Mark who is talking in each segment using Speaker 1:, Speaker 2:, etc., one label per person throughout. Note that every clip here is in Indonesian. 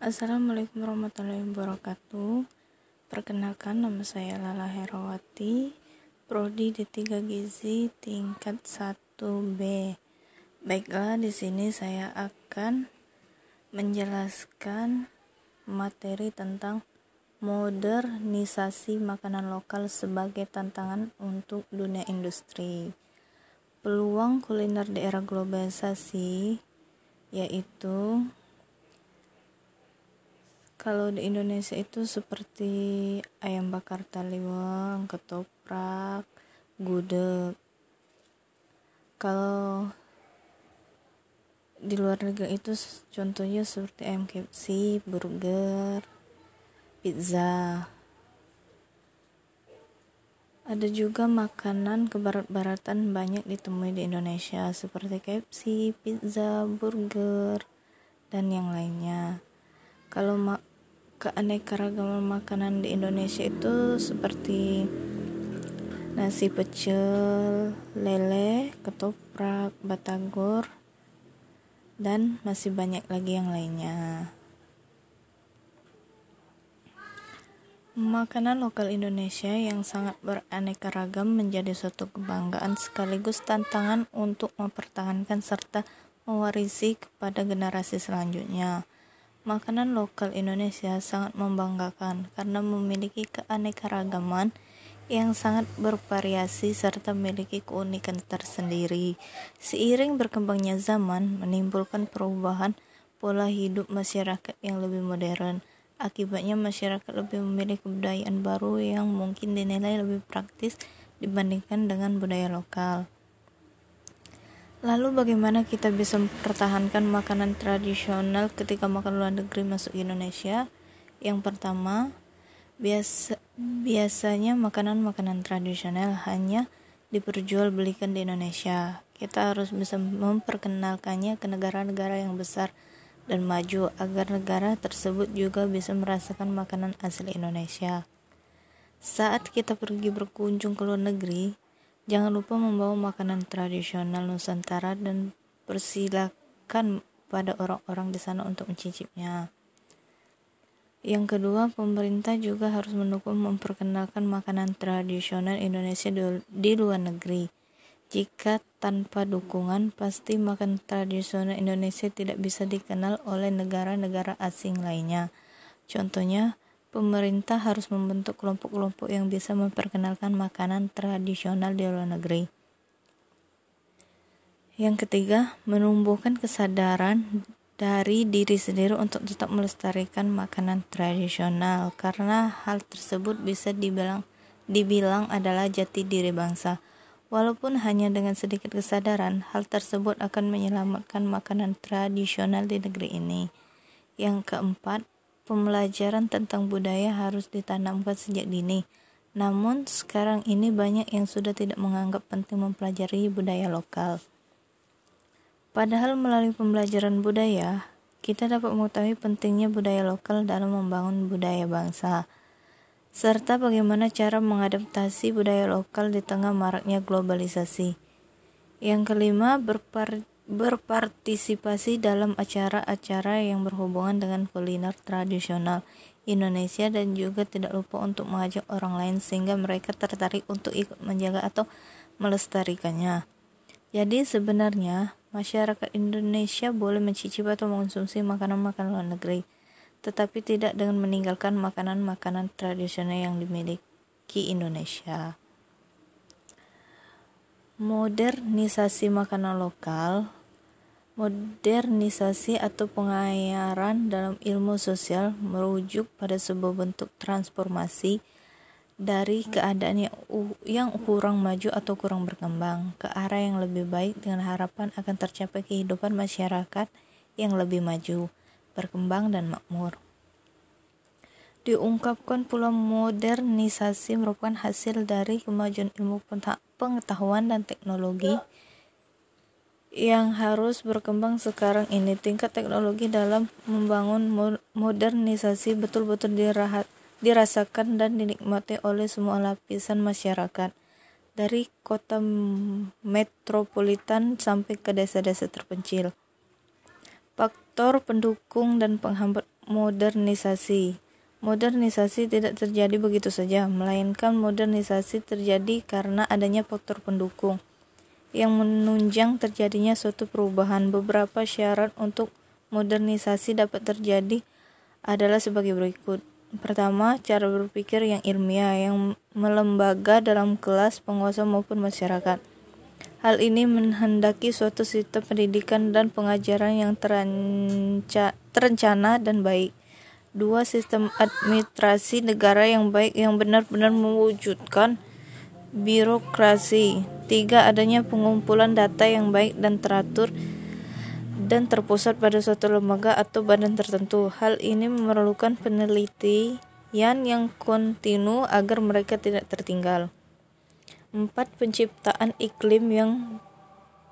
Speaker 1: Assalamualaikum warahmatullahi wabarakatuh. Perkenalkan nama saya Lala Herawati, prodi D3 Gizi tingkat 1B. Baiklah, di sini saya akan menjelaskan materi tentang modernisasi makanan lokal sebagai tantangan untuk dunia industri. Peluang kuliner di era globalisasi yaitu kalau di Indonesia itu seperti ayam bakar taliwang, ketoprak, gudeg. Kalau di luar negeri itu contohnya seperti ayam KFC, burger, pizza. Ada juga makanan kebarat-baratan banyak ditemui di Indonesia seperti KFC, pizza, burger, dan yang lainnya. Kalau keanekaragaman makanan di Indonesia itu seperti nasi pecel, lele, ketoprak, batagor, dan masih banyak lagi yang lainnya. Makanan lokal Indonesia yang sangat beraneka ragam menjadi suatu kebanggaan sekaligus tantangan untuk mempertahankan serta mewarisi kepada generasi selanjutnya. Makanan lokal Indonesia sangat membanggakan karena memiliki keanekaragaman yang sangat bervariasi serta memiliki keunikan tersendiri. Seiring berkembangnya zaman, menimbulkan perubahan pola hidup masyarakat yang lebih modern. Akibatnya masyarakat lebih memilih kebudayaan baru yang mungkin dinilai lebih praktis dibandingkan dengan budaya lokal. Lalu bagaimana kita bisa mempertahankan makanan tradisional ketika makan luar negeri masuk Indonesia? Yang pertama, biasa biasanya makanan-makanan tradisional hanya diperjualbelikan di Indonesia. Kita harus bisa memperkenalkannya ke negara-negara yang besar dan maju agar negara tersebut juga bisa merasakan makanan asli Indonesia. Saat kita pergi berkunjung ke luar negeri, Jangan lupa membawa makanan tradisional Nusantara dan persilakan pada orang-orang di sana untuk mencicipnya. Yang kedua, pemerintah juga harus mendukung memperkenalkan makanan tradisional Indonesia di, luar negeri. Jika tanpa dukungan, pasti makanan tradisional Indonesia tidak bisa dikenal oleh negara-negara asing lainnya. Contohnya, pemerintah harus membentuk kelompok-kelompok yang bisa memperkenalkan makanan tradisional di luar negeri. Yang ketiga, menumbuhkan kesadaran dari diri sendiri untuk tetap melestarikan makanan tradisional karena hal tersebut bisa dibilang dibilang adalah jati diri bangsa. Walaupun hanya dengan sedikit kesadaran, hal tersebut akan menyelamatkan makanan tradisional di negeri ini. Yang keempat, pembelajaran tentang budaya harus ditanamkan sejak dini. Namun, sekarang ini banyak yang sudah tidak menganggap penting mempelajari budaya lokal. Padahal melalui pembelajaran budaya, kita dapat mengetahui pentingnya budaya lokal dalam membangun budaya bangsa, serta bagaimana cara mengadaptasi budaya lokal di tengah maraknya globalisasi. Yang kelima, berpar berpartisipasi dalam acara-acara yang berhubungan dengan kuliner tradisional Indonesia dan juga tidak lupa untuk mengajak orang lain sehingga mereka tertarik untuk ikut menjaga atau melestarikannya. Jadi sebenarnya masyarakat Indonesia boleh mencicipi atau mengonsumsi makanan-makanan luar negeri, tetapi tidak dengan meninggalkan makanan-makanan tradisional yang dimiliki Indonesia. Modernisasi makanan lokal Modernisasi atau pengayaran dalam ilmu sosial merujuk pada sebuah bentuk transformasi dari keadaan yang, kurang maju atau kurang berkembang ke arah yang lebih baik dengan harapan akan tercapai kehidupan masyarakat yang lebih maju, berkembang dan makmur. Diungkapkan pula modernisasi merupakan hasil dari kemajuan ilmu pengetahuan dan teknologi yang harus berkembang sekarang ini tingkat teknologi dalam membangun modernisasi betul-betul dirasakan dan dinikmati oleh semua lapisan masyarakat dari kota metropolitan sampai ke desa-desa terpencil. Faktor pendukung dan penghambat modernisasi. Modernisasi tidak terjadi begitu saja, melainkan modernisasi terjadi karena adanya faktor pendukung yang menunjang terjadinya suatu perubahan. Beberapa syarat untuk modernisasi dapat terjadi adalah sebagai berikut. Pertama, cara berpikir yang ilmiah yang melembaga dalam kelas penguasa maupun masyarakat. Hal ini menghendaki suatu sistem pendidikan dan pengajaran yang teranca, terencana dan baik. Dua, sistem administrasi negara yang baik yang benar-benar mewujudkan birokrasi. Tiga, adanya pengumpulan data yang baik dan teratur dan terpusat pada suatu lembaga atau badan tertentu. Hal ini memerlukan penelitian yang kontinu agar mereka tidak tertinggal. 4. Penciptaan iklim yang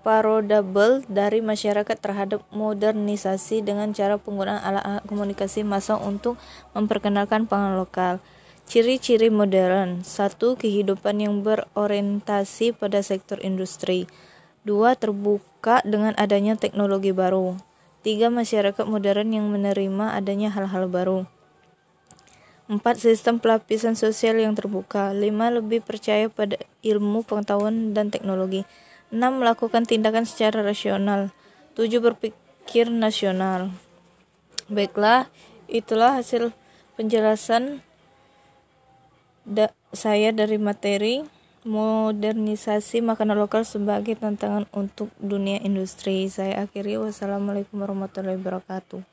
Speaker 1: parodable dari masyarakat terhadap modernisasi dengan cara penggunaan alat-alat komunikasi massa untuk memperkenalkan pangan lokal. Ciri-ciri modern 1. Kehidupan yang berorientasi pada sektor industri 2. Terbuka dengan adanya teknologi baru 3. Masyarakat modern yang menerima adanya hal-hal baru 4. Sistem pelapisan sosial yang terbuka. 5. Lebih percaya pada ilmu, pengetahuan, dan teknologi. 6. Melakukan tindakan secara rasional. 7. Berpikir nasional. Baiklah, itulah hasil penjelasan da saya dari materi modernisasi makanan lokal sebagai tantangan untuk dunia industri. Saya akhiri wassalamualaikum warahmatullahi wabarakatuh.